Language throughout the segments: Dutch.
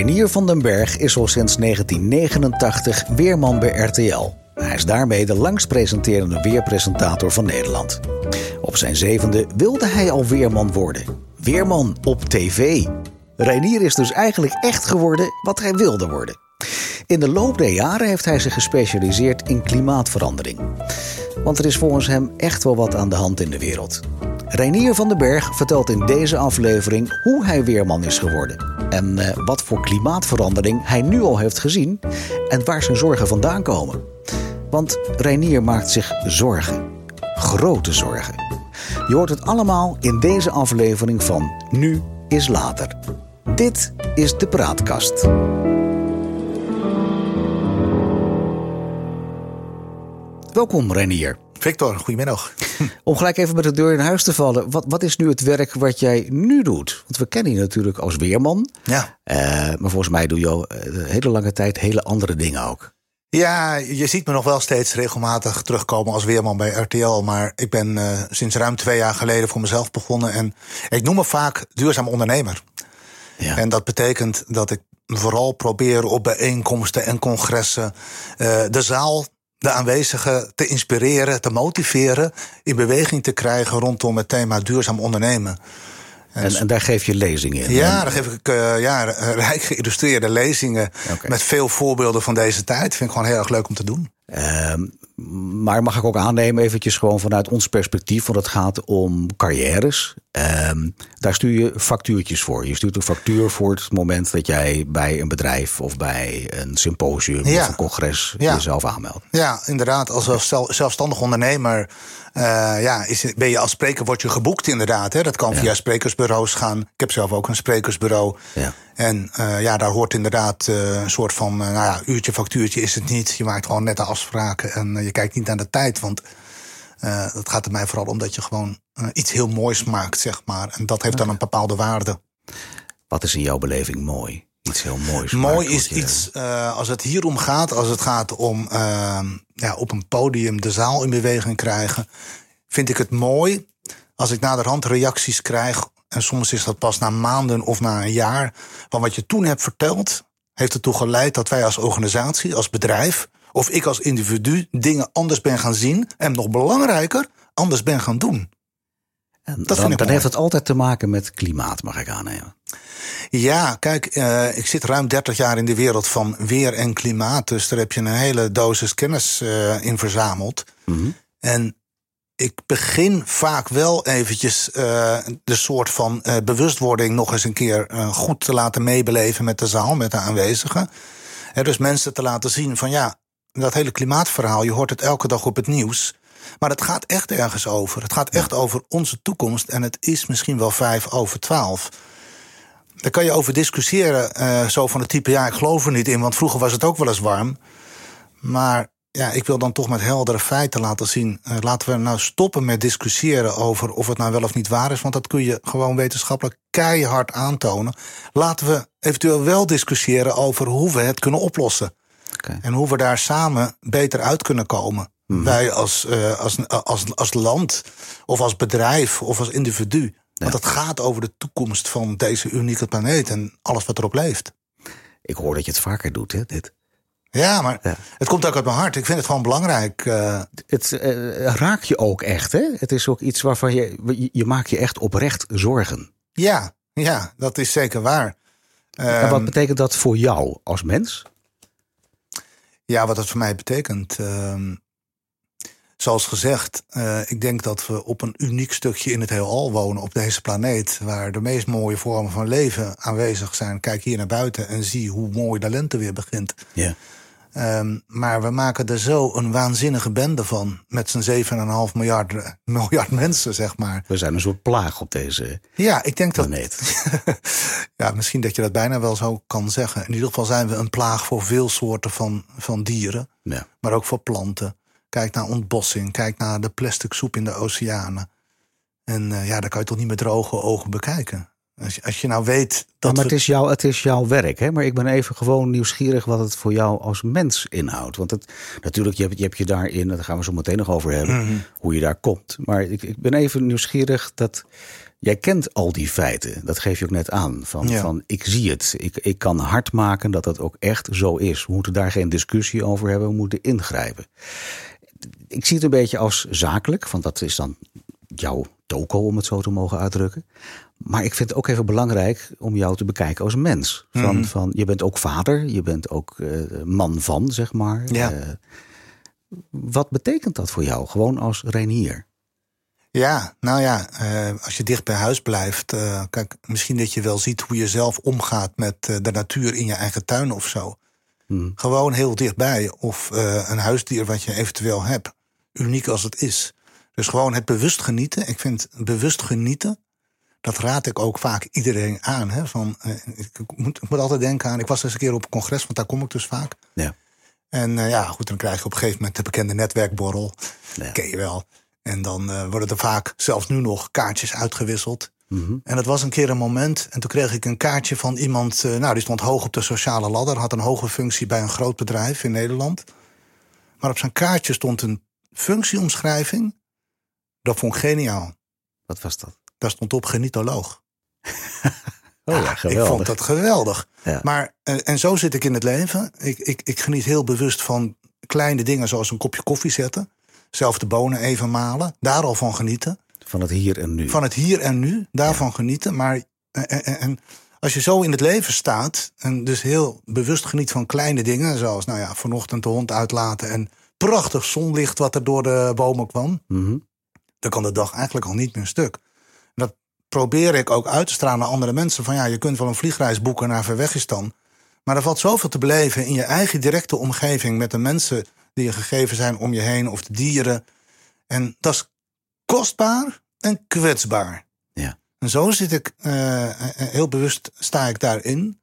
Reinier van den Berg is al sinds 1989 weerman bij RTL. Hij is daarmee de langst presenterende weerpresentator van Nederland. Op zijn zevende wilde hij al weerman worden. Weerman op tv. Reinier is dus eigenlijk echt geworden wat hij wilde worden. In de loop der jaren heeft hij zich gespecialiseerd in klimaatverandering. Want er is volgens hem echt wel wat aan de hand in de wereld. Reinier van den Berg vertelt in deze aflevering hoe hij weerman is geworden. En uh, wat voor klimaatverandering hij nu al heeft gezien en waar zijn zorgen vandaan komen. Want Reinier maakt zich zorgen. Grote zorgen. Je hoort het allemaal in deze aflevering van Nu is Later. Dit is de Praatkast. Welkom Renier. Victor, goedemiddag. Om gelijk even met de deur in huis te vallen. Wat, wat is nu het werk wat jij nu doet? Want we kennen je natuurlijk als weerman. Ja. Uh, maar volgens mij doe je al een hele lange tijd hele andere dingen ook. Ja, je ziet me nog wel steeds regelmatig terugkomen als weerman bij RTL. Maar ik ben uh, sinds ruim twee jaar geleden voor mezelf begonnen. En ik noem me vaak duurzaam ondernemer. Ja. En dat betekent dat ik vooral probeer op bijeenkomsten en congressen uh, de zaal de aanwezigen te inspireren, te motiveren, in beweging te krijgen rondom het thema duurzaam ondernemen. En, en, daar geef je lezingen in? Ja, daar geef ik uh, ja, rijk geïllustreerde lezingen okay. met veel voorbeelden van deze tijd. Vind ik gewoon heel erg leuk om te doen. Uh, maar mag ik ook aannemen, eventjes gewoon vanuit ons perspectief, want het gaat om carrières. Uh, daar stuur je factuurtjes voor. Je stuurt een factuur voor het moment dat jij bij een bedrijf of bij een symposium ja. of een congres ja. jezelf aanmeldt. Ja, inderdaad. Als zelfstandig ondernemer uh, ja, is, ben je als spreker word je geboekt inderdaad. Hè? Dat kan via sprekersbureaus gaan. Ik heb zelf ook een sprekersbureau. Ja. En uh, ja, daar hoort inderdaad uh, een soort van, nou ja, uurtje factuurtje is het niet. Je maakt gewoon nette afspraken en je kijkt niet naar de tijd. Want het gaat er mij vooral om dat je gewoon iets heel moois maakt, zeg maar. En dat heeft dan een bepaalde waarde. Wat is in jouw beleving mooi? Iets heel moois. Mooi is je... iets, uh, als het hier om gaat, als het gaat om uh, ja, op een podium de zaal in beweging krijgen, vind ik het mooi als ik naderhand reacties krijg. En soms is dat pas na maanden of na een jaar. Van wat je toen hebt verteld, heeft ertoe geleid dat wij als organisatie, als bedrijf, of ik als individu dingen anders ben gaan zien. En nog belangrijker, anders ben gaan doen. En dat dan, dan heeft het altijd te maken met klimaat, mag ik aannemen. Ja, kijk, uh, ik zit ruim 30 jaar in de wereld van weer en klimaat. Dus daar heb je een hele dosis kennis uh, in verzameld. Mm -hmm. En ik begin vaak wel eventjes uh, de soort van bewustwording nog eens een keer goed te laten meebeleven met de zaal, met de aanwezigen. He, dus mensen te laten zien van ja, dat hele klimaatverhaal, je hoort het elke dag op het nieuws. Maar het gaat echt ergens over. Het gaat echt over onze toekomst. En het is misschien wel vijf over twaalf. Daar kan je over discussiëren, uh, zo van het type... ja, ik geloof er niet in, want vroeger was het ook wel eens warm. Maar ja, ik wil dan toch met heldere feiten laten zien... Uh, laten we nou stoppen met discussiëren over of het nou wel of niet waar is... want dat kun je gewoon wetenschappelijk keihard aantonen. Laten we eventueel wel discussiëren over hoe we het kunnen oplossen. Okay. En hoe we daar samen beter uit kunnen komen. Mhm. Wij als, uh, als, als, als land, of als bedrijf, of als individu. Want het gaat over de toekomst van deze unieke planeet en alles wat erop leeft. Ik hoor dat je het vaker doet, hè, dit. Ja, maar ja. het komt ook uit mijn hart. Ik vind het gewoon belangrijk. Uh... Het uh, raakt je ook echt, hè? Het is ook iets waarvan je, je, je maakt je echt oprecht zorgen. Ja, ja, dat is zeker waar. En wat betekent dat voor jou als mens? Ja, wat dat voor mij betekent. Uh, zoals gezegd, uh, ik denk dat we op een uniek stukje in het heelal wonen, op deze planeet, waar de meest mooie vormen van leven aanwezig zijn. Kijk hier naar buiten en zie hoe mooi de lente weer begint. Ja. Um, maar we maken er zo een waanzinnige bende van. Met z'n 7,5 miljard, miljard mensen, zeg maar. We zijn een soort plaag op deze Ja, ik denk planeet. dat. ja, misschien dat je dat bijna wel zo kan zeggen. In ieder geval zijn we een plaag voor veel soorten van, van dieren. Ja. Maar ook voor planten. Kijk naar ontbossing. Kijk naar de plastic soep in de oceanen. En uh, ja, daar kan je toch niet met droge ogen bekijken. Als je, als je nou weet dat. Ja, maar het, is jouw, het is jouw werk, hè? Maar ik ben even gewoon nieuwsgierig wat het voor jou als mens inhoudt. Want het, natuurlijk, je hebt, je hebt je daarin, daar gaan we zo meteen nog over hebben, mm -hmm. hoe je daar komt. Maar ik, ik ben even nieuwsgierig dat Jij kent al die feiten, dat geef je ook net aan. Van, Ja. van ik zie het, ik, ik kan hard maken dat dat ook echt zo is. We moeten daar geen discussie over hebben, we moeten ingrijpen. Ik zie het een beetje als zakelijk, want dat is dan jouw toko, om het zo te mogen uitdrukken. Maar ik vind het ook even belangrijk om jou te bekijken als mens. Van, Mhm. van, je bent ook vader, je bent ook eh, man van, zeg maar. Ja. Eh, wat betekent dat voor jou, gewoon als Reinier? Ja, nou ja, eh, als je dicht bij huis blijft. kijk, misschien dat je wel ziet hoe je zelf omgaat met de natuur in je eigen tuin of zo. Hmm. Gewoon heel dichtbij. Of een huisdier wat je eventueel hebt. Uniek als het is. Dus gewoon het bewust genieten. Ik vind bewust genieten. Dat raad ik ook vaak iedereen aan. Hè? Van, eh, ik, moet, ik moet altijd denken aan. Ik was eens een keer op een congres, want daar kom ik dus vaak. Ja. En eh, ja, goed, dan krijg je op een gegeven moment de bekende netwerkborrel. Ja. Ken je wel. En dan eh, worden er vaak, zelfs nu nog, kaartjes uitgewisseld. Mhm. En dat was een keer een moment. En toen kreeg ik een kaartje van iemand. nou, die stond hoog op de sociale ladder. Had een hoge functie bij een groot bedrijf in Nederland. Maar op zijn kaartje stond een functieomschrijving. Dat vond ik geniaal. Wat was dat? Daar stond op genietoloog. Oh ja, Ik geweldig. vond dat geweldig. Ja. Maar, en, en zo zit ik in het leven. Ik, ik, ik geniet heel bewust van kleine dingen zoals een kopje koffie zetten. Zelf de bonen even malen. Daar al van genieten. Van het hier en nu. Van het hier en nu. Daarvan genieten. Maar en, en, en als je zo in het leven staat. En dus heel bewust geniet van kleine dingen. Zoals nou ja, vanochtend de hond uitlaten. En prachtig zonlicht wat er door de bomen kwam. Mhm. Dan kan de dag eigenlijk al niet meer stuk. Dat probeer ik ook uit te stralen naar andere mensen. Van ja, je kunt wel een vliegreis boeken naar Verwegistan. Maar er valt zoveel te beleven in je eigen directe omgeving. Met de mensen die je gegeven zijn om je heen. Of de dieren. En dat is kostbaar en kwetsbaar. Ja. En zo zit ik, eh, eh, heel bewust sta ik daarin.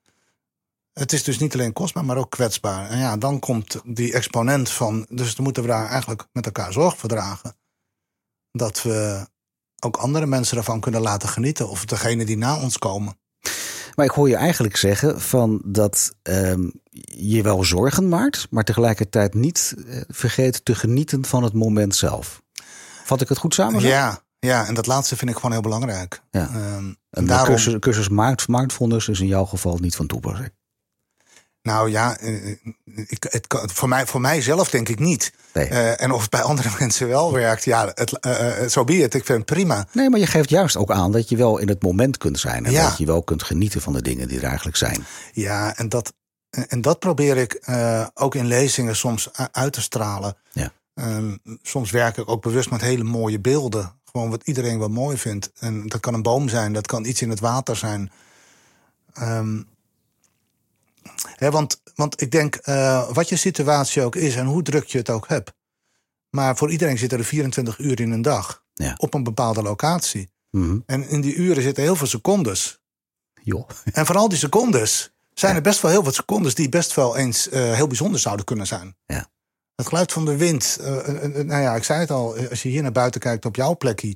Het is dus niet alleen kostbaar, maar ook kwetsbaar. En ja, dan komt die exponent van. Dus dan moeten we daar eigenlijk met elkaar zorg voor dragen. Dat we ook andere mensen ervan kunnen laten genieten. Of degene die na ons komen. Maar ik hoor je eigenlijk zeggen van dat ehm, je wel zorgen maakt, maar tegelijkertijd niet eh, vergeet te genieten van het moment zelf. Vat ik het goed samen? zo? Ja, ja, en dat laatste vind ik gewoon heel belangrijk. Ja. Ehm, En daarom, cursus, cursus mind- mindfulness is in jouw geval niet van toepassing. Nou ja, eh, ik, het voor, mij, voor mijzelf denk ik niet. Nee. Eh, en of het bij andere mensen wel werkt, ja, het, eh, eh, zo be het. Ik vind het prima. Nee, maar je geeft juist ook aan dat je wel in het moment kunt zijn. En Ja. dat je wel kunt genieten van de dingen die er eigenlijk zijn. Ja, en dat, en dat probeer ik eh, ook in lezingen soms uit te stralen. Ja. Ehm, soms werk ik ook bewust met hele mooie beelden. Gewoon wat iedereen wel mooi vindt. En dat kan een boom zijn, dat kan iets in het water zijn. Ehm, want, want ik denk, eh, wat je situatie ook is en hoe druk je het ook hebt. Maar voor iedereen zitten er 24 uur in een dag. Ja. Op een bepaalde locatie. Mhm. En in die uren zitten heel veel secondes. Joh. En van al die secondes zijn er best wel heel wat secondes die best wel eens eh, heel bijzonder zouden kunnen zijn. Ja. Het geluid van de wind. eh, nou ja, ik zei het al, als je hier naar buiten kijkt op jouw plekje.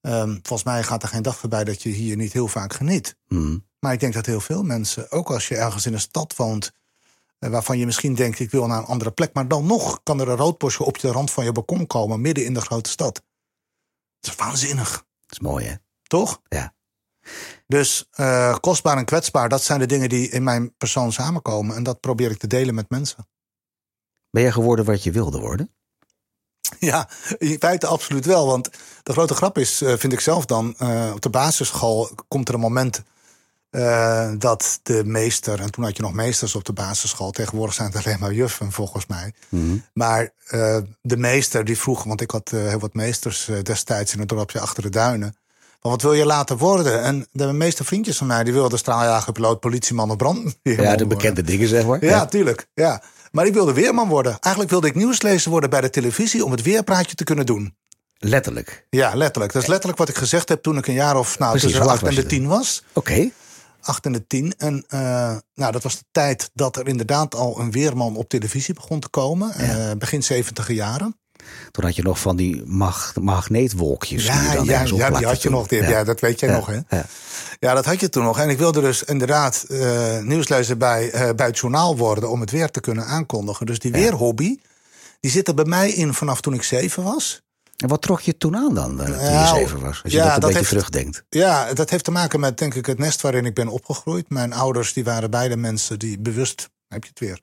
ehm, volgens mij gaat er geen dag voorbij dat je hier niet heel vaak geniet. Mhm. Maar ik denk dat heel veel mensen, ook als je ergens in een stad woont. eh, waarvan je misschien denkt, ik wil naar een andere plek. Maar dan nog kan er een roodbosje op de rand van je balkon komen, midden in de grote stad. Dat is waanzinnig, Dat is mooi, hè? toch? Ja. Dus eh, kostbaar en kwetsbaar, dat zijn de dingen die in mijn persoon samenkomen. En dat probeer ik te delen met mensen. Ben je geworden wat je wilde worden? Ja, in feite absoluut wel. Want de grote grap is, eh, vind ik zelf dan, op de basisschool komt er een moment eh, dat de meester, en toen had je nog meesters op de basisschool, tegenwoordig zijn het alleen maar juffen volgens mij. Mhm. Maar eh, de meester die vroeg, want ik had eh, heel wat meesters destijds in het dorpje achter de duinen. Van wat wil je later worden? En de meeste vriendjes van mij die wilden straaljager, piloot, politieman of brandweerman Ja, de bekende dingen, zeg maar. Ja, tuurlijk. Ja. Maar ik wilde weerman worden. Eigenlijk wilde ik nieuwslezer worden bij de televisie om het weerpraatje te kunnen doen. Letterlijk. Ja, letterlijk. Dat is letterlijk wat ik gezegd heb toen ik een jaar of nou, Precies, tussen de acht en de tien was. Oké. Acht en de tien. En eh, nou, dat was de tijd dat er inderdaad al een weerman op televisie begon te komen. eh, begin zeventiger jaren. Toen had je nog van die mag magneetwolkjes. die je Ja, dan ja, die had je toen. nog. Die, ja. dat weet jij Ja, nog, hè? ja. Ja, dat had je toen nog. En ik wilde dus inderdaad eh, nieuwslezer bij, bij het journaal worden... om het weer te kunnen aankondigen. Dus die weerhobby, die zit er bij mij in vanaf toen ik zeven was. En wat trok je toen aan dan, eh, toen je Nou, zeven was? Als je ja, dat een dat beetje heeft- terugdenkt. Ja, dat heeft te maken met denk ik het nest waarin ik ben opgegroeid. Mijn ouders die waren beide mensen die bewust, heb je het weer,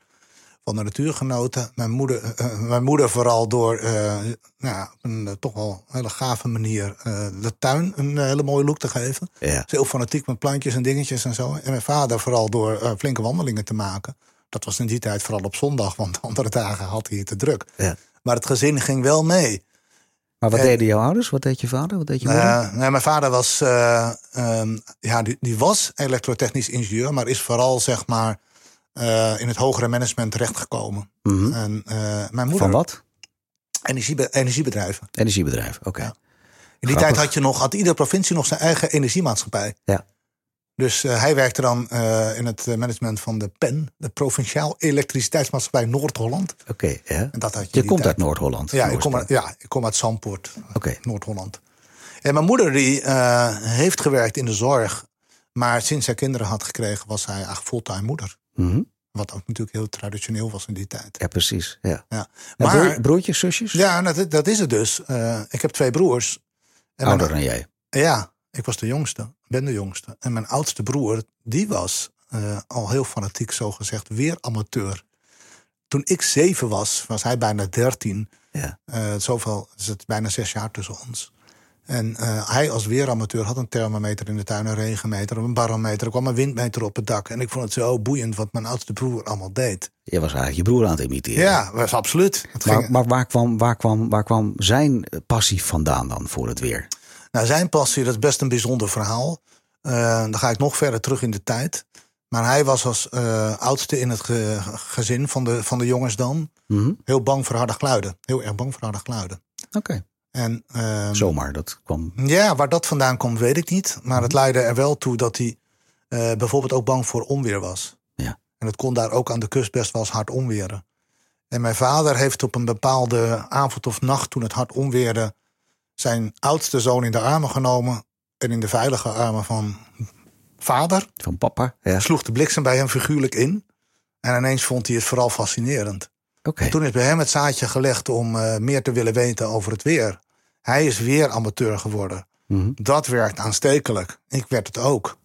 van de natuur genoten. Mijn moeder, eh, eh, mijn moeder vooral door nou, ja, op een toch wel hele gave manier de tuin een hele mooie look te geven. Ja. Ze heel fanatiek met plantjes en dingetjes en zo. En mijn vader vooral door flinke wandelingen te maken. Dat was in die tijd vooral op zondag, want andere dagen had hij het te druk. Ja. Maar het gezin ging wel mee. Maar wat En- deden jouw ouders? Wat deed je vader? Wat deed je moeder? Nee, mijn vader was, eh, ehm, ja, die, die was elektrotechnisch ingenieur, maar is vooral zeg maar eh, in het hogere management terechtgekomen. Mhm. En eh, mijn moeder. Van wat? Energiebe- energiebedrijven. Energiebedrijf, oké. Ja. In die Grappig. tijd had je nog, had iedere provincie nog zijn eigen energiemaatschappij. Ja. Dus eh, hij werkte dan eh, in het management van de PEN, de Provinciaal Elektriciteitsmaatschappij Noord-Holland. Oké, ja. En dat had je. Je komt tijd. uit Noord-Holland. Ja ik, kom uit, ja, ik kom uit Zandpoort. Noord-Holland. En mijn moeder die, eh, heeft gewerkt in de zorg. Maar sinds zij kinderen had gekregen, was zij eigenlijk fulltime moeder. Mhm. Wat ook natuurlijk heel traditioneel was in die tijd. Ja, precies. Ja. Ja. Maar, broer- broertjes, zusjes? ja, dat, dat is het dus. Ik heb twee broers. En Ouder dan jij. ja, ik was de jongste, ben de jongste. En mijn oudste broer, die was eh, al heel fanatiek, zo gezegd, weer amateur. Toen ik zeven was, was hij bijna dertien. Ja. Eh, zoveel is het bijna zes jaar tussen ons. En eh, hij als weeramateur had een thermometer in de tuin, een regenmeter, een barometer. Er kwam een windmeter op het dak. En ik vond het zo boeiend wat mijn oudste broer allemaal deed. Je was eigenlijk je broer aan het imiteren. Ja, was absoluut. Ging, Maar, maar waar, kwam, waar, kwam, waar kwam zijn passie vandaan dan voor het weer? Nou, zijn passie, dat is best een bijzonder verhaal. Eh, dan ga ik nog verder terug in de tijd. Maar hij was als eh, oudste in het ge- gezin van de, van de jongens dan Mhm. heel bang voor harde geluiden. Heel erg bang voor harde geluiden. Oké, En ehm, zomaar. Dat kwam. ja, waar dat vandaan komt, weet ik niet. Maar het leidde er wel toe dat hij eh, bijvoorbeeld ook bang voor onweer was. Ja. En het kon daar ook aan de kust best wel eens hard onweren. En mijn vader heeft op een bepaalde avond of nacht, toen het hard onweerde, zijn oudste zoon in de armen genomen. En in de veilige armen van vader Van papa. Ja. Sloeg de bliksem bij hem figuurlijk in. En ineens vond hij het vooral fascinerend. Toen is bij hem het zaadje gelegd om eh, meer te willen weten over het weer. Hij is weer amateur geworden. Mhm. Dat werkt aanstekelijk. Ik werd het ook.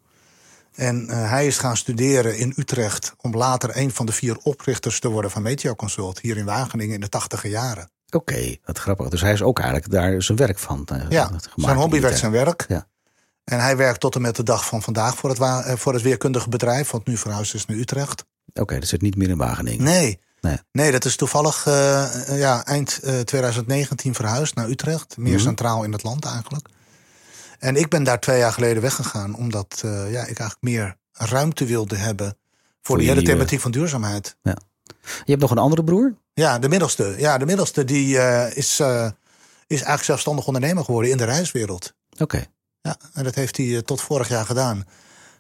En eh, hij is gaan studeren in Utrecht om later een van de vier oprichters te worden van Meteoconsult hier in Wageningen in de tachtige jaren. Oké, wat grappig. Dus hij is ook eigenlijk daar zijn werk van eh, Ja, gemaakt zijn hobby werd zijn werk. Ja. En hij werkt tot en met de dag van vandaag voor het, eh, voor het weerkundige bedrijf, wat nu verhuisd is naar Utrecht. Oké, dat zit niet meer in Wageningen. Nee, Nee. nee dat is toevallig eh, ja, eind eh, 2019 verhuisd naar Utrecht. Meer Mhm. centraal in het land eigenlijk. En ik ben daar twee jaar geleden weggegaan, omdat ja, ik eigenlijk meer ruimte wilde hebben voor, Voor die je hele thematiek van duurzaamheid. Je hebt nog een andere broer? Ja, de middelste. Ja, de middelste die eh, is, eh, is eigenlijk zelfstandig ondernemer geworden in de reiswereld. Oké. Ja, en dat heeft hij eh, tot vorig jaar gedaan.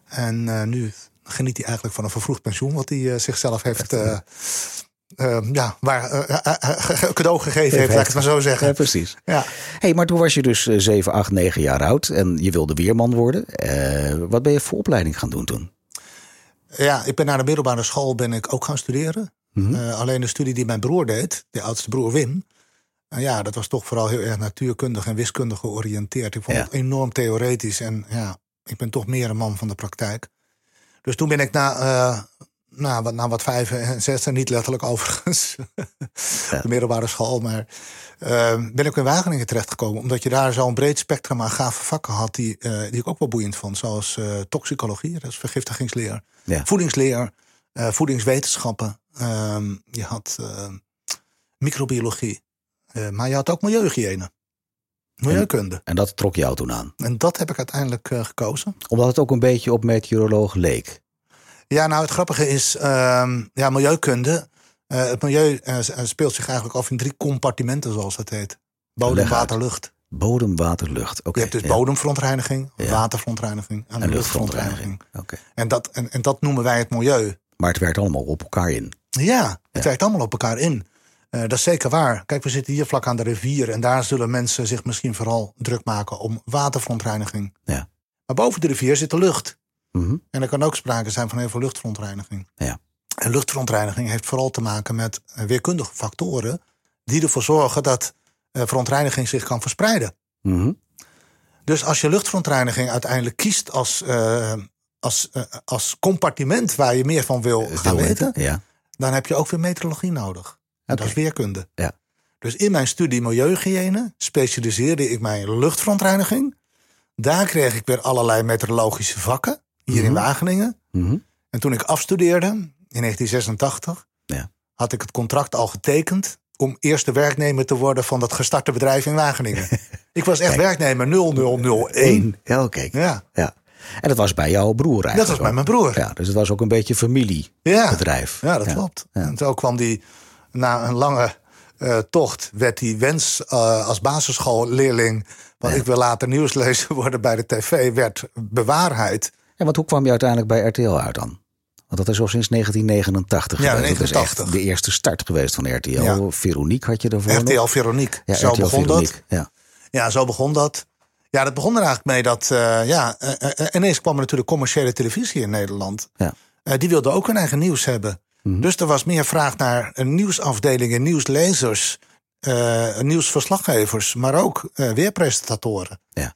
En nu geniet hij eigenlijk van een vervroegd pensioen, wat hij zichzelf heeft. ja, waar, cadeau gegeven heeft, laat ik het maar zo Ja, zeggen. precies. Ja. hey, maar toen was je dus eh, 7, 8, 9 jaar oud en je wilde weerman worden. Wat ben je voor opleiding gaan doen toen? Ja, ik ben naar de middelbare school ben ik ook gaan studeren. Mhm. Eh, alleen de studie die mijn broer deed, de oudste broer Wim. eh, ja, dat was toch vooral heel erg natuurkundig en wiskundig georiënteerd. Ik vond Ja. het enorm theoretisch. En ja, ik ben toch meer een man van de praktijk. Dus toen ben ik na, na, wat, na wat vijf en zes, en niet letterlijk overigens, de middelbare school, maar eh, ben ik in Wageningen terechtgekomen. Omdat je daar zo'n breed spectrum aan gave vakken had die, eh, die ik ook wel boeiend vond. Zoals eh, toxicologie, dat is vergiftigingsleer, Ja. voedingsleer, eh, voedingswetenschappen. Ehm, je had eh, microbiologie, maar je had ook milieuhygiëne. Milieukunde. En dat trok jou toen aan. En dat heb ik uiteindelijk gekozen. Omdat het ook een beetje op meteoroloog leek. Ja, nou het grappige is, ehm, ja, milieukunde. eh, het milieu eh, eh, speelt zich eigenlijk af in drie compartimenten, zoals dat heet. Bodem, water, lucht. Bodem, water, lucht. Oké. Je hebt dus ja. bodemverontreiniging, Ja. waterverontreiniging en, en luchtverontreiniging. Oké. En dat, en, en dat noemen wij het milieu. Maar het werkt allemaal op elkaar in. Ja, het Ja. werkt allemaal op elkaar in. Dat is zeker waar. Kijk, we zitten hier vlak aan de rivier en daar zullen mensen zich misschien vooral druk maken om waterverontreiniging. Ja. Maar boven de rivier zit de lucht. Mhm. En er kan ook sprake zijn van heel veel luchtverontreiniging. Ja. En luchtverontreiniging heeft vooral te maken met eh, weerkundige factoren die ervoor zorgen dat eh, verontreiniging zich kan verspreiden. Mhm. Dus als je luchtverontreiniging uiteindelijk kiest als, eh, als, als compartiment waar je meer van wil gaan weten, Ja. dan heb je ook weer meteorologie nodig. En dat is weerkunde. Ja. Dus in mijn studie milieuhygiëne specialiseerde ik mij in luchtverontreiniging. Daar kreeg ik weer allerlei meteorologische vakken, hier in Wageningen. Mhm. En toen ik afstudeerde in 1986, Ja. had ik het contract al getekend om eerste werknemer te worden van dat gestarte bedrijf in Wageningen. ik was echt werknemer 0001. Eén. Ja, oké. Ja, Ja. En dat was bij jouw broer eigenlijk. dat was bij ook. mijn broer. Ja, dus het was ook een beetje familiebedrijf. Ja, dat klopt. En zo kwam die na een lange eh, tocht, werd die wens eh, als basisschoolleerling, want ik wil later nieuwslezer worden bij de tv, werd bewaarheid. En want hoe kwam je uiteindelijk bij RTL uit dan? Want dat is al sinds 1989 Ja, geweest. Dat is 89. echt de eerste start geweest van RTL. Ja. Veronique had je daarvoor RTL nog. Veronique. Ja, zo RTL begon Veronique. dat. Ja. Ja, zo begon dat. Ja, dat begon er eigenlijk mee dat, eh, ja, eh, eh, ineens kwam er natuurlijk commerciële televisie in Nederland. Ja. Die wilden ook hun eigen nieuws hebben. Mhm. Dus er was meer vraag naar een nieuwsafdeling en nieuwslezers, nieuwsverslaggevers, maar ook weerpresentatoren. Ja.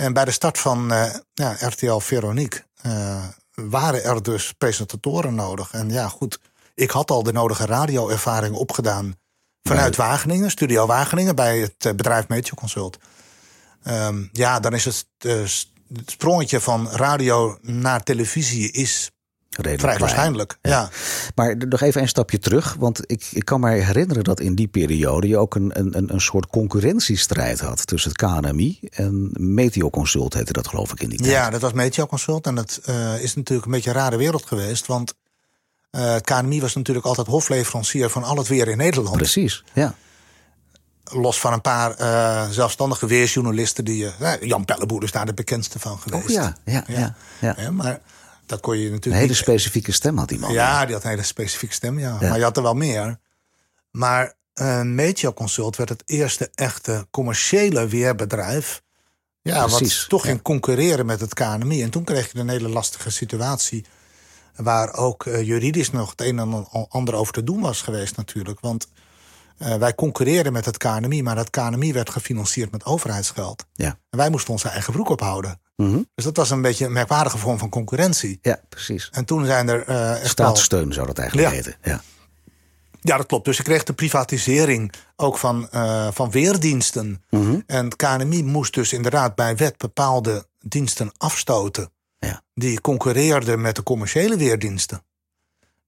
En bij de start van eh, ja, RTL Veronique eh, waren er dus presentatoren nodig. En ja, goed, ik had al de nodige radioervaring opgedaan vanuit Wageningen, Studio Wageningen, bij het eh, bedrijf Meteo Consult. Ehm, ja, dan is het, het sprongetje van radio naar televisie is Redelijk vrij klein. waarschijnlijk. Ja. Maar nog even een stapje terug. Want ik, ik kan me herinneren dat in die periode je ook een, een, een soort concurrentiestrijd had tussen het KNMI en Meteo Consult heette dat geloof ik in die tijd. Ja, dat was Meteo Consult. En dat eh, is natuurlijk een beetje een rare wereld geweest. Want eh, het KNMI was natuurlijk altijd hofleverancier van al het weer in Nederland. Precies, ja. Los van een paar eh, zelfstandige weersjournalisten. Die, eh, Jan Pelleboer is daar de bekendste van geweest. Oh ja, ja, ja. ja. Hè, maar dat kon je Een natuurlijk hele niet- specifieke stem had die man. Ja, die had een hele specifieke stem, ja. Ja. Maar je had er wel meer. Maar uh, Meteo Consult werd het eerste echte commerciële weerbedrijf. Ja, Precies, wat toch ging concurreren met het KNMI. En toen kreeg je een hele lastige situatie. Waar ook eh, juridisch nog het een en ander over te doen was geweest, natuurlijk. Want eh, wij concurreerden met het KNMI, maar het KNMI werd gefinancierd met overheidsgeld. Ja. En wij moesten onze eigen broek ophouden. Mhm. Dus dat was een beetje een merkwaardige vorm van concurrentie. ja precies. En toen zijn er echt wel- Staatssteun zou dat eigenlijk Ja. heten. Ja. Ja, dat klopt. Dus je kreeg de privatisering ook van, eh, van weerdiensten. Mhm. En het KNMI moest dus inderdaad bij wet bepaalde diensten afstoten. Ja. Die concurreerden met de commerciële weerdiensten.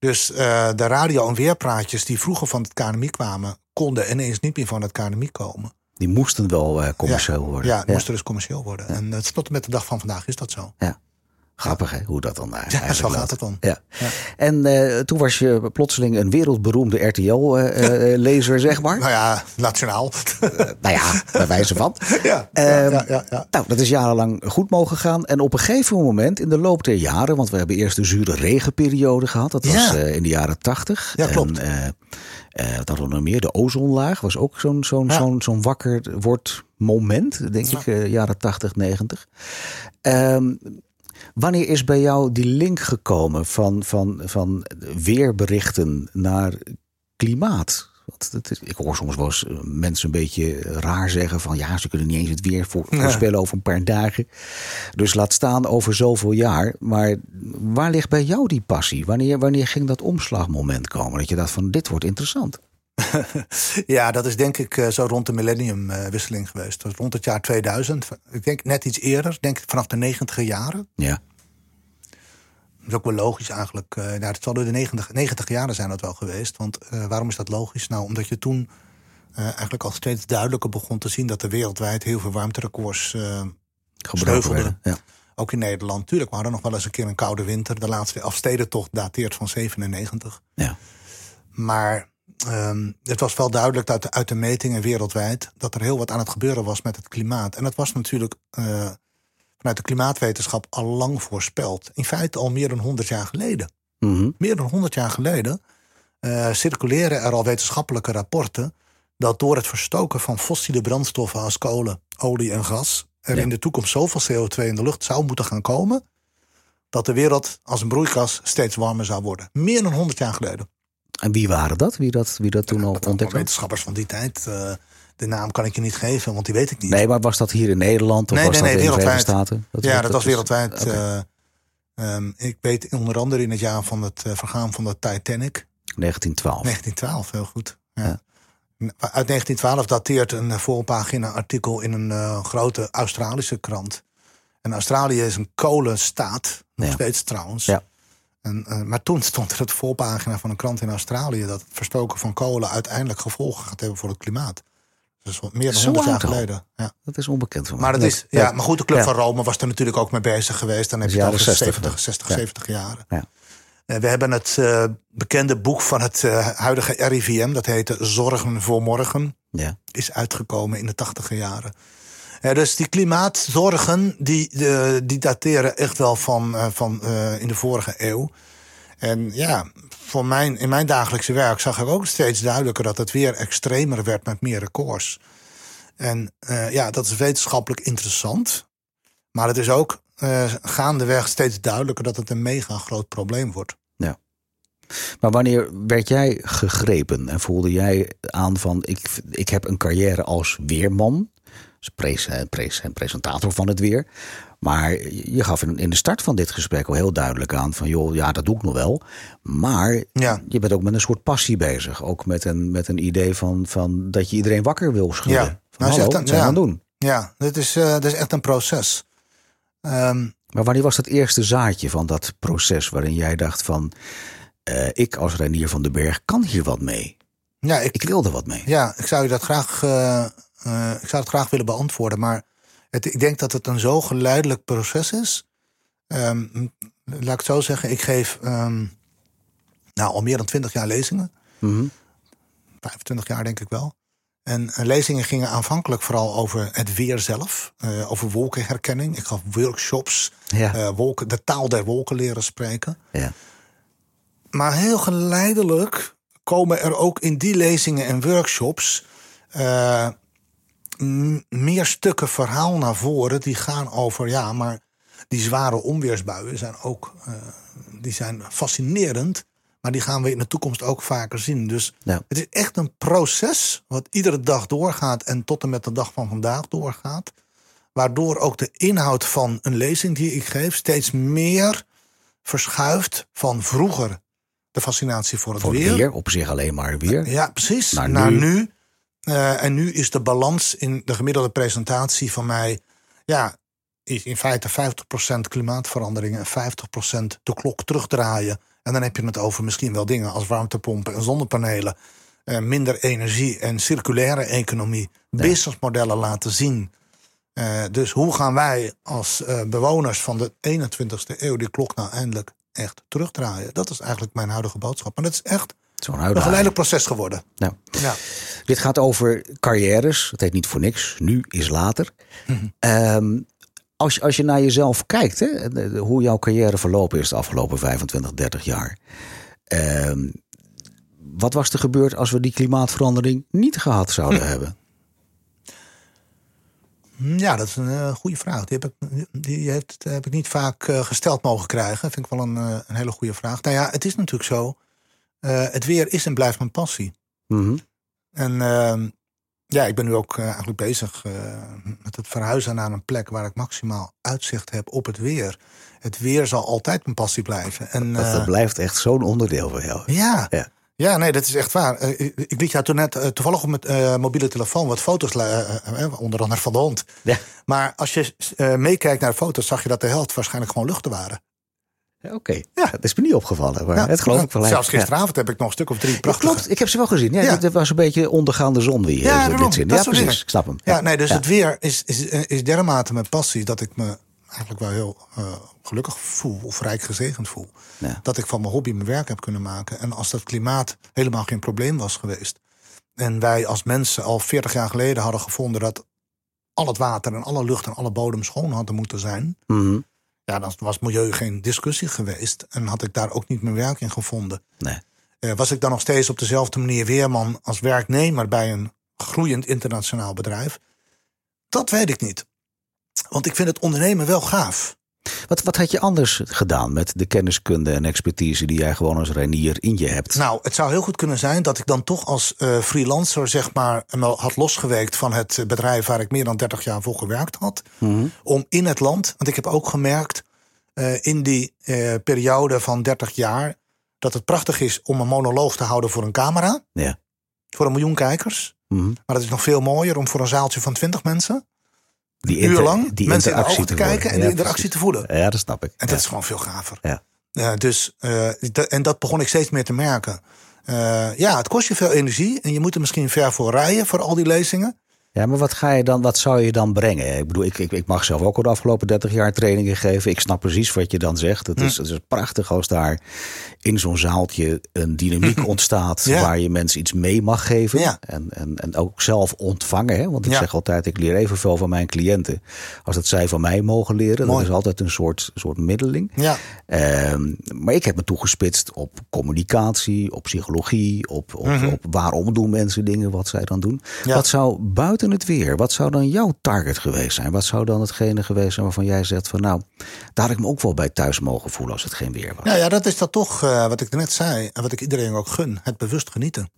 Dus eh, de radio- en weerpraatjes die vroeger van het KNMI kwamen... konden ineens niet meer van het KNMI komen. Die moesten wel eh, commercieel worden. Ja, het moest dus commercieel worden. En het tot en met de dag van vandaag is dat zo. Ja. Grappig hè, hoe dat dan Ja, eigenlijk zo loopt. gaat het dan. Ja. Ja. En eh, toen was je plotseling een wereldberoemde RTL-lezer, zeg maar. Nou ja, nationaal. nou ja, bij wijze van. ja, Ehm, ja, ja, ja. Nou, dat is jarenlang goed mogen gaan. En op een gegeven moment in de loop der jaren, want we hebben eerst de zure regenperiode gehad. Dat was Ja. eh, in de jaren tachtig. Ja, klopt. En, eh, eh, wat hadden we nog meer? De ozonlaag was ook zo'n zo'n Ja. zo'n zo'n wakker wordt moment, denk ik, eh, jaren 80, 90. Wanneer is bij jou die link gekomen van, van, van weerberichten naar klimaat? Want het is, ik hoor soms wel eens eh, mensen een beetje raar zeggen van ja, ze kunnen niet eens het weer Ja. voorspellen over een paar dagen. Dus laat staan over zoveel jaar. Maar waar ligt bij jou die passie? Wanneer, wanneer ging dat omslagmoment komen? Dat je dacht van dit wordt interessant. Ja, dat is denk ik eh, zo rond de millenniumwisseling geweest. Dat rond het jaar 2000. Ik denk net iets eerder, denk ik vanaf de negentiger jaren. Ja, Dat is ook wel logisch eigenlijk. Eh nou, het zal door de negentig, negentig jaren zijn dat wel geweest. Want eh, waarom is dat logisch? Nou, omdat je toen eh, eigenlijk al steeds duidelijker begon te zien... dat er wereldwijd heel veel warmterecords eh, gebroken Sneuvelden. werden. Ja. ook in Nederland. Tuurlijk, we hadden nog wel eens een keer een koude winter. De laatste afstedentocht dateert van 97. Ja. Maar ehm, het was wel duidelijk uit de, uit de metingen wereldwijd dat er heel wat aan het gebeuren was met het klimaat. En dat was natuurlijk eh, vanuit de klimaatwetenschap al lang voorspeld. In feite al meer dan 100 jaar geleden. Mhm. Meer dan 100 jaar geleden eh, circuleren er al wetenschappelijke rapporten dat door het verstoken van fossiele brandstoffen als kolen, olie en gas er Ja. in de toekomst zoveel CO2 in de lucht zou moeten gaan komen dat de wereld als een broeikas steeds warmer zou worden. Meer dan 100 jaar geleden. En wie waren dat? Wie dat, wie dat toen al Dat waren ontdekt had? wetenschappers van die tijd. eh, de naam kan ik je niet geven, want die weet ik niet. Nee, maar was dat hier in Nederland of Nee, was nee, dat nee, in de Verenigde. Staten? ja, dat, was is- wereldwijd. Eh, ehm, ik weet onder andere in het jaar van het eh, vergaan van de Titanic. 1912. 1912, heel goed. Ja. Ja. Uit 1912 dateert een voorpagina artikel in een grote Australische krant. En Australië is een kolenstaat, nog Ja. steeds trouwens. Ja. En, eh, maar toen stond er de voorpagina van een krant in Australië... dat het verstoken van kolen uiteindelijk gevolgen gaat hebben voor het klimaat. Dat is wat meer dan Zo 100 jaar geleden. Ja. Dat is onbekend Maar, mij. dat is, ja, maar goed, de Club Ja. van Rome was er natuurlijk ook mee bezig geweest. Dan heb je het over 60 70, 60, Ja. 70 jaren. Ja. Eh, We hebben het eh, bekende boek van het huidige RIVM, dat heette Zorgen voor Morgen, Ja. is uitgekomen in de tachtiger jaren. Eh, dus die klimaatzorgen, die, die dateren echt wel van, eh, van eh, in de vorige eeuw. En ja, voor mijn, in mijn dagelijkse werk zag ik ook steeds duidelijker dat het weer extremer werd met meer records. En ja, dat is wetenschappelijk interessant. Maar het is ook gaandeweg steeds duidelijker dat het een mega groot probleem wordt. Maar wanneer werd jij gegrepen en voelde jij aan van ik, ik heb een carrière als weerman, dus pres, eh, en presentator van het weer. Maar je gaf in, de start van dit gesprek al heel duidelijk aan van joh, ja, dat doe ik nog wel. Maar Ja. je bent ook met een soort passie bezig. Ook met een, met een idee van, van dat je iedereen wakker wil schudden. Ja. Van, Nou, hallo, we ja. aan het doen? Ja, dit is, eh, dit is echt een proces. Ehm, Maar wanneer was dat eerste zaadje van dat proces waarin jij dacht van eh, ik als Reinier van den Berg kan hier wat mee? ja, ik, Ik wil er wat mee. Ja, ik zou je dat graag, eh, eh, ik zou het graag willen beantwoorden. Maar het, ik denk dat het een zo geleidelijk proces is. Ehm, laat ik het zo zeggen, ik geef ehm, nou, al meer dan 20 jaar lezingen. Mhm. 25 jaar denk ik wel. En eh, lezingen gingen aanvankelijk vooral over het weer zelf. eh, over wolkenherkenning. Ik gaf workshops. Ja. wolken, de taal der wolken leren spreken. Ja. Maar heel geleidelijk komen er ook in die lezingen en workshops meer stukken verhaal naar voren die gaan over ja, maar die zware onweersbuien zijn ook eh, die zijn fascinerend, maar die gaan we in de toekomst ook vaker zien. Dus Ja. het is echt een proces wat iedere dag doorgaat en tot en met de dag van vandaag doorgaat. Waardoor ook de inhoud van een lezing die ik geef steeds meer verschuift van vroeger de fascinatie voor het Voor het weer. weer, op zich alleen maar weer. Ja, precies. Naar Naar, nu. nu. Eh, en nu is de balans in de gemiddelde presentatie van mij... ja, is in feite 50% klimaatverandering en 50% de klok terugdraaien. En dan heb je het over misschien wel dingen als warmtepompen en zonnepanelen... eh, minder energie en circulaire economie. Businessmodellen laten zien. Eh, dus hoe gaan wij als bewoners van de 21ste eeuw... die klok nou eindelijk echt terugdraaien? Dat is eigenlijk mijn huidige boodschap. En dat is echt Zo'n een geleidelijk proces geworden. Nou, Ja. dit gaat over carrières. Het heet niet voor niks. Nu is later. Ehm, als, je, als je naar jezelf kijkt, hè, de- de- hoe jouw carrière verlopen is de afgelopen 25, 30 jaar. Ehm, wat was er gebeurd als we die klimaatverandering niet gehad zouden hebben? Ja, dat is een eh, goede vraag. Die, heb ik, die heb ik niet vaak eh, gesteld mogen krijgen. Dat vind ik wel een, eh, een hele goede vraag. Nou ja, het is natuurlijk zo. Eh, het weer is en blijft mijn passie. Mhm. En ehm, ja, ik ben nu ook eh, eigenlijk bezig eh, met het verhuizen naar een plek waar ik maximaal uitzicht heb op het weer. Het weer zal altijd mijn passie blijven. En, Dat, dat blijft echt zo'n onderdeel van jou. ja. Ja. Ja, nee, dat is echt waar. Ik, liet jou toen net toevallig op mijn mobiele telefoon wat foto's, onder andere van de hond. Ja. Maar als je meekijkt naar de foto's, zag je dat de helft waarschijnlijk gewoon luchten waren. Oké, ja. dat is me niet opgevallen. Maar het geloof Ja, ik wel. Zelfs Ja. gisteravond heb ik nog een stuk of drie Ja, prachtige. klopt, ik heb ze wel gezien. Ja, Ja. Dat was een beetje ondergaande zon wie Ja, ja, daarom, dit zin. dat Ja, precies. dingen. Ik snap hem. Ja, nee, dus Ja. het weer is, is, is dermate mijn passie dat ik me eigenlijk wel heel eh, gelukkig voel of rijk gezegend voel. Ja. Dat ik van mijn hobby mijn werk heb kunnen maken. En als dat klimaat helemaal geen probleem was geweest. En wij als mensen al 40 jaar geleden hadden gevonden dat al het water en alle lucht en alle bodem schoon hadden moeten zijn. Mhm. Ja, dan was milieu geen discussie geweest. En had ik daar ook niet mijn werk in gevonden. Nee. Eh, was ik dan nog steeds op dezelfde manier weerman als werknemer bij een groeiend internationaal bedrijf? Dat weet ik niet. Want ik vind het ondernemen wel gaaf. Wat, wat had je anders gedaan met de kenniskunde en expertise die jij gewoon als reinier in je hebt? Nou, het zou heel goed kunnen zijn dat ik dan toch als uh, freelancer, zeg maar, me had losgeweekt van het bedrijf waar ik meer dan 30 jaar voor gewerkt had. Mhm. Om in het land, want ik heb ook gemerkt uh, in die uh, periode van 30 jaar dat het prachtig is om een monoloog te houden voor een camera. Ja. Voor een miljoen kijkers. Mhm. Maar het is nog veel mooier om voor een zaaltje van 20 mensen Die een uur lang die mensen in de ogen te kijken en Ja, de interactie precies. te voelen. Ja, dat snap ik. En dat is gewoon veel gaver. Ja. Ja, dus, dat- en dat begon ik steeds meer te merken. Eh, ja, het kost je veel energie en je moet er misschien ver voor rijden voor al die lezingen. Ja, maar wat ga je dan, wat zou je dan brengen? Ik bedoel, ik, ik, ik mag zelf ook al de afgelopen 30 jaar trainingen geven. Ik snap precies wat je dan zegt. Het is, Hm. het is prachtig als daar in zo'n zaaltje een dynamiek ontstaat Ja. waar je mensen iets mee mag geven. Ja. En, en, en ook zelf ontvangen. Hè? Want ik zeg altijd, ik leer evenveel van mijn cliënten als dat zij van mij mogen leren. Mooi. Dat is altijd een soort, soort middeling. Ja, Ehm, maar ik heb me toegespitst op communicatie, op psychologie, op, op, Mhm. op waarom doen mensen dingen, wat zij dan doen. Wat zou buiten het weer, wat zou dan jouw target geweest zijn? Wat zou dan hetgene geweest zijn waarvan jij zegt van nou, daar had ik me ook wel bij thuis mogen voelen als het geen weer was. nou ja, dat is dat toch eh, wat ik net zei en wat ik iedereen ook gun. Het bewust genieten.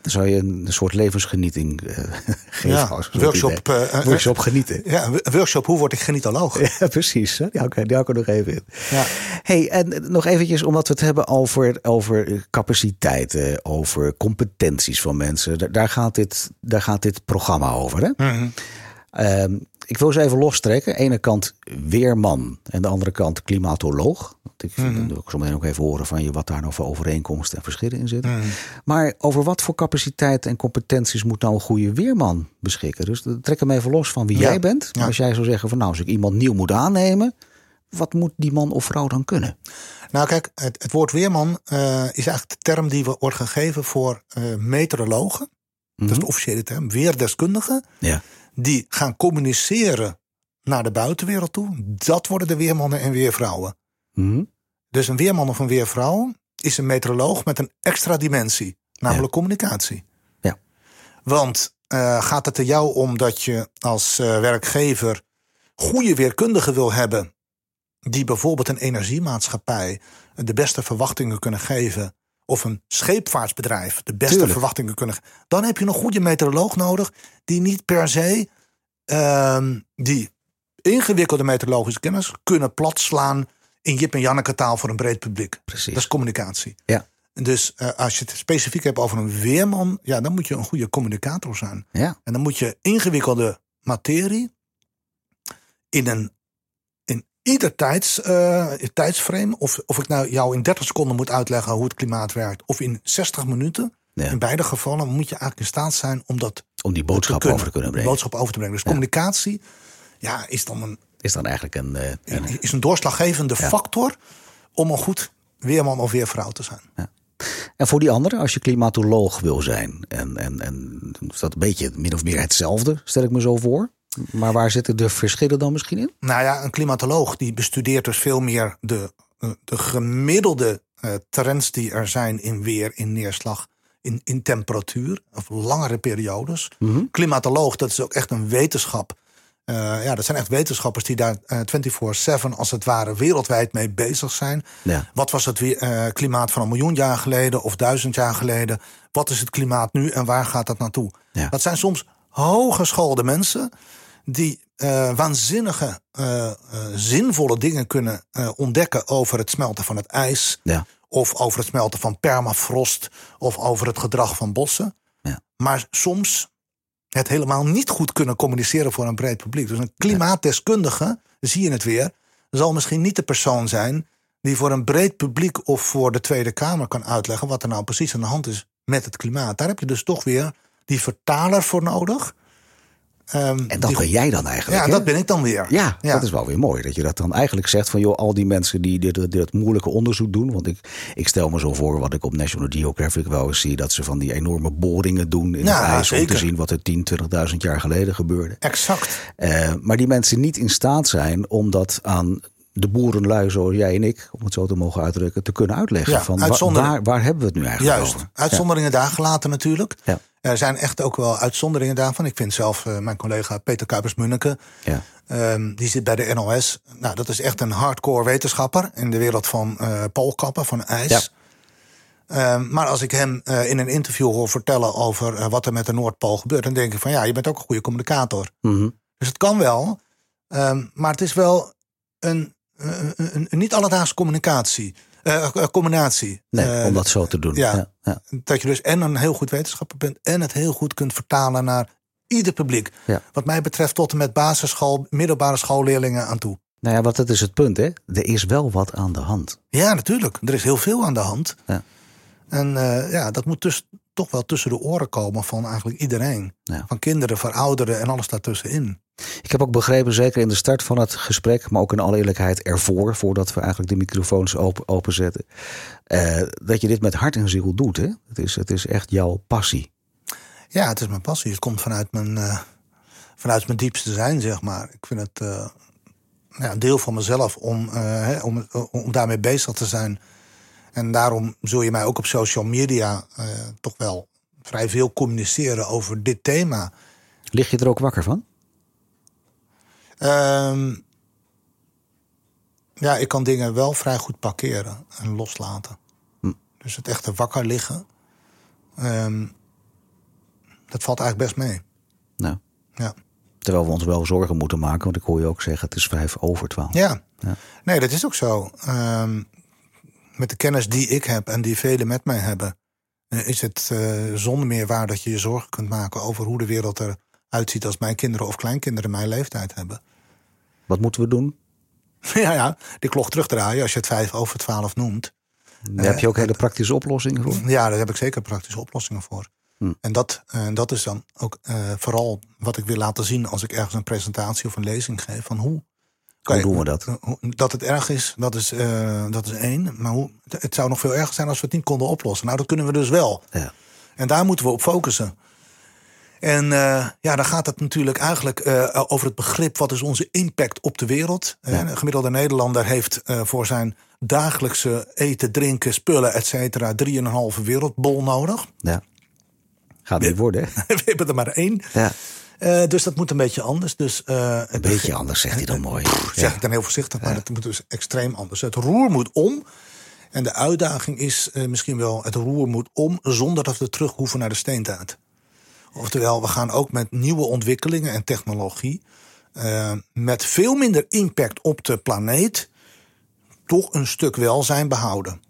Dan zou je een soort levensgenieting eh, geven. Ja, workshop, eh, eh, workshop genieten. Ja, een workshop hoe word ik genietoloog? Ja, precies. hè? Die hou ik, die hou ik er nog even in. Ja. Hey, en nog eventjes, omdat we het hebben over, over capaciteiten, over competenties van mensen. Daar, daar, gaat, dit, daar gaat dit programma over. Hè? Mhm. Ehm, ik wil ze even lostrekken. Ene kant weerman en de andere kant klimatoloog. Want ik Mhm. wil ik zo meteen ook even horen van je wat daar nou voor overeenkomsten en verschillen in zitten. Mhm. Maar over wat voor capaciteiten en competenties moet nou een goede weerman beschikken? Dus trek hem even los van wie Ja. jij bent. Ja. Als jij zou zeggen van nou, als ik iemand nieuw moet aannemen, wat moet die man of vrouw dan kunnen? Nou kijk, het, het woord weerman eh, is eigenlijk de term die we- wordt gegeven voor eh, meteorologen. Dat is de officiële term. Weerdeskundigen. Ja. Die gaan communiceren naar de buitenwereld toe. Dat worden de weermannen en weervrouwen. Mhm. Dus een weerman of een weervrouw is een meteoroloog met een extra dimensie, namelijk communicatie. Ja. Want eh, gaat het er jou om dat je als eh, werkgever goede weerkundigen wil hebben, die bijvoorbeeld een energiemaatschappij de beste verwachtingen kunnen geven, of een scheepvaartsbedrijf de beste Tuurlijk. verwachtingen kunnen dan heb je een goede meteoroloog nodig die niet per se ehm, die ingewikkelde meteorologische kennis kunnen platslaan in Jip en Janneke taal voor een breed publiek. Precies. Dat is communicatie. Ja. Dus eh, als je het specifiek hebt over een weerman, ja, dan moet je een goede communicator zijn. Ja. En dan moet je ingewikkelde materie in een ieder tijds, eh, tijdsframe, of, of ik nou jou in 30 seconden moet uitleggen hoe het klimaat werkt, of in 60 minuten. Ja. In beide gevallen moet je eigenlijk in staat zijn om dat Om die boodschap over te kunnen brengen. boodschap over te brengen. Dus communicatie ja, is dan een, Is dan eigenlijk een, eh, een is een doorslaggevende factor om een goed weerman of weervrouw te zijn. En voor die andere, als je klimatoloog wil zijn, en, en, en is dat een beetje min of meer hetzelfde, stel ik me zo voor. Maar waar zitten de verschillen dan misschien in? Nou ja, een klimatoloog die bestudeert dus veel meer de, eh, de gemiddelde eh, trends die er zijn in weer, in neerslag, in, in temperatuur, of langere periodes. Klimatoloog, dat is ook echt een wetenschap. Eh, ja, dat zijn echt wetenschappers die daar eh 24-7 als het ware wereldwijd mee bezig zijn. Ja. Wat was het weer, klimaat van een miljoen jaar geleden of duizend jaar geleden? Wat is het klimaat nu en waar gaat dat naartoe? Ja. Dat zijn soms hooggeschoolde mensen die eh, waanzinnige, eh, eh, zinvolle dingen kunnen ontdekken over het smelten van het ijs. Ja. Of over het smelten van permafrost. Of over het gedrag van bossen. Ja. Maar soms het helemaal niet goed kunnen communiceren voor een breed publiek. Dus een klimaatdeskundige, zie je het weer, zal misschien niet de persoon zijn die voor een breed publiek of voor de Tweede Kamer kan uitleggen wat er nou precies aan de hand is met het klimaat. Daar heb je dus toch weer die vertaler voor nodig. Ehm, En dat die- ben jij dan eigenlijk. ja, hè? dat ben ik dan weer. Ja, Ja. dat is wel weer mooi. Dat je dat dan eigenlijk zegt van joh, al die mensen die dit, dit moeilijke onderzoek doen. Want ik, ik stel me zo voor wat ik op National Geographic wel eens zie. Dat ze van die enorme boringen doen in Ja, het ijs. Om zeker. te zien wat er 10, 20.000 jaar geleden gebeurde. Exact. Eh, maar die mensen niet in staat zijn om dat aan de boerenlui zoals jij en ik, om het zo te mogen uitdrukken, te kunnen uitleggen. Ja, van waar, waar hebben we het nu eigenlijk Juist, over? uitzonderingen daar gelaten natuurlijk. Ja. Er zijn echt ook wel uitzonderingen daarvan. Ik vind zelf eh, mijn collega Peter Kuipers-Munneke, Ja. ehm, die zit bij de NOS. Nou, dat is echt een hardcore wetenschapper in de wereld van eh poolkappen, van ijs. Ja. Ehm, maar als ik hem eh, in een interview hoor vertellen over wat er met de Noordpool gebeurt, dan denk ik van ja, je bent ook een goede communicator. Mhm. Dus het kan wel, ehm, maar het is wel een, een, een, een niet alledaagse communicatie. Eh, eh, combinatie. Nee, Eh, om dat zo te doen. ja. Ja. Dat je dus en een heel goed wetenschapper bent en het heel goed kunt vertalen naar ieder publiek. Ja. Wat mij betreft tot en met basisschool, middelbare schoolleerlingen aan toe. Nou ja, wat dat is het punt, hè? Er is wel wat aan de hand. Ja, natuurlijk. Er is heel veel aan de hand. Ja. En eh, ja, dat moet dus toch wel tussen de oren komen van eigenlijk iedereen. Ja. Van kinderen, van ouderen en alles daartussenin. Ik heb ook begrepen, zeker in de start van het gesprek, maar ook in alle eerlijkheid ervoor, voordat we eigenlijk de microfoons open, openzetten, eh, dat je dit met hart en ziel doet. Hè? Het, is, het is echt jouw passie. Ja, het is mijn passie. Het komt vanuit mijn, eh, vanuit mijn diepste zijn, zeg maar. Ik vind het eh, ja, een deel van mezelf om, eh, hè, om, om daarmee bezig te zijn. En daarom zul je mij ook op social media eh, toch wel vrij veel communiceren over dit thema. Lig je er ook wakker van? Ehm, ja, ik kan dingen wel vrij goed parkeren en loslaten. Hm. Dus het echte wakker liggen, ehm, dat valt eigenlijk best mee. Nou, Ja. terwijl we ons wel zorgen moeten maken, want ik hoor je ook zeggen, het is vijf over twaalf. Ja. Ja. nee, dat is ook zo. Ehm, met de kennis die ik heb en die velen met mij hebben, eh, is het eh, zonder meer waar dat je je zorgen kunt maken over hoe de wereld eruit ziet als mijn kinderen of kleinkinderen mijn leeftijd hebben. Wat moeten we doen? ja, ja, die klok terugdraaien als je het vijf over twaalf noemt. Daar heb je ook hele praktische oplossingen voor. Ja, daar heb ik zeker praktische oplossingen voor. Hm. En dat, eh, dat is dan ook eh, vooral wat ik wil laten zien als ik ergens een presentatie of een lezing geef. Van hoe, Hoe doen we dat? Dat het erg is, dat is, eh, dat is één. Maar hoe, het zou nog veel erger zijn als we het niet konden oplossen. Nou, dat kunnen we dus wel. Ja. En daar moeten we op focussen. En eh, ja, dan gaat het natuurlijk eigenlijk eh, over het begrip... wat is onze impact op de wereld. Eh, Een gemiddelde Nederlander heeft voor zijn dagelijkse eten, drinken, spullen, et cetera... drieënhalve wereldbol nodig. ja. Gaat niet worden, hè? we hebben er maar één. Ja. Eh, dus dat moet een beetje anders. Dus, eh, Een beetje anders, zegt hij dan mooi. zeg Ja. ik dan heel voorzichtig, maar het moet dus extreem anders. Het roer moet om. En de uitdaging is eh, misschien wel, het roer moet om zonder dat we terug hoeven naar de steentijd. Oftewel, we gaan ook met nieuwe ontwikkelingen en technologie, eh, met veel minder impact op de planeet, toch een stuk welzijn behouden.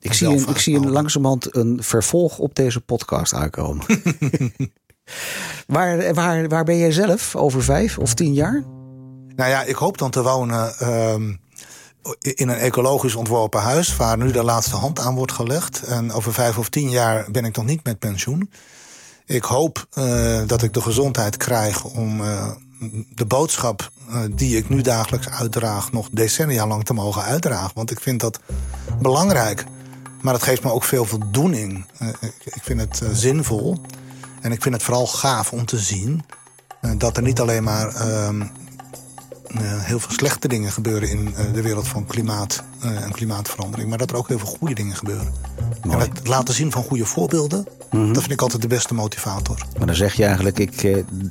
Ik zie, een, ik zie een langzamerhand een vervolg op deze podcast aankomen. waar, waar, waar ben jij zelf over vijf of tien jaar? Nou ja, ik hoop dan te wonen ehm, in een ecologisch ontworpen huis... waar nu de laatste hand aan wordt gelegd. En over vijf of tien jaar ben ik nog niet met pensioen. Ik hoop eh, dat ik de gezondheid krijg om eh, de boodschap... eh, die ik nu dagelijks uitdraag nog decennia lang te mogen uitdragen. Want ik vind dat belangrijk. Maar het geeft me ook veel voldoening. Ik, vind het zinvol. En ik vind het vooral gaaf om te zien... eh, dat er niet alleen maar... ehm, eh, heel veel slechte dingen gebeuren in eh, de wereld van klimaat eh, en klimaatverandering. Maar dat er ook heel veel goede dingen gebeuren. En het laten zien van goede voorbeelden, dat vind ik altijd de beste motivator. Maar dan zeg je eigenlijk, ik,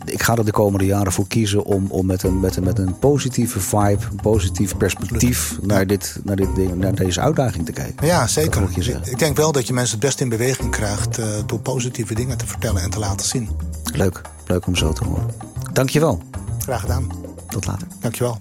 ik ga er de komende jaren voor kiezen om, om met, een, met, een, met een positieve vibe, een positief perspectief naar, dit, naar, dit ding, naar deze uitdaging te kijken. Ja, zeker. ik Ik, denk wel dat je mensen het best in beweging krijgt door positieve dingen te vertellen en te laten zien. Leuk, leuk om zo te horen. Dankjewel. Graag gedaan. Tot later. Dankjewel.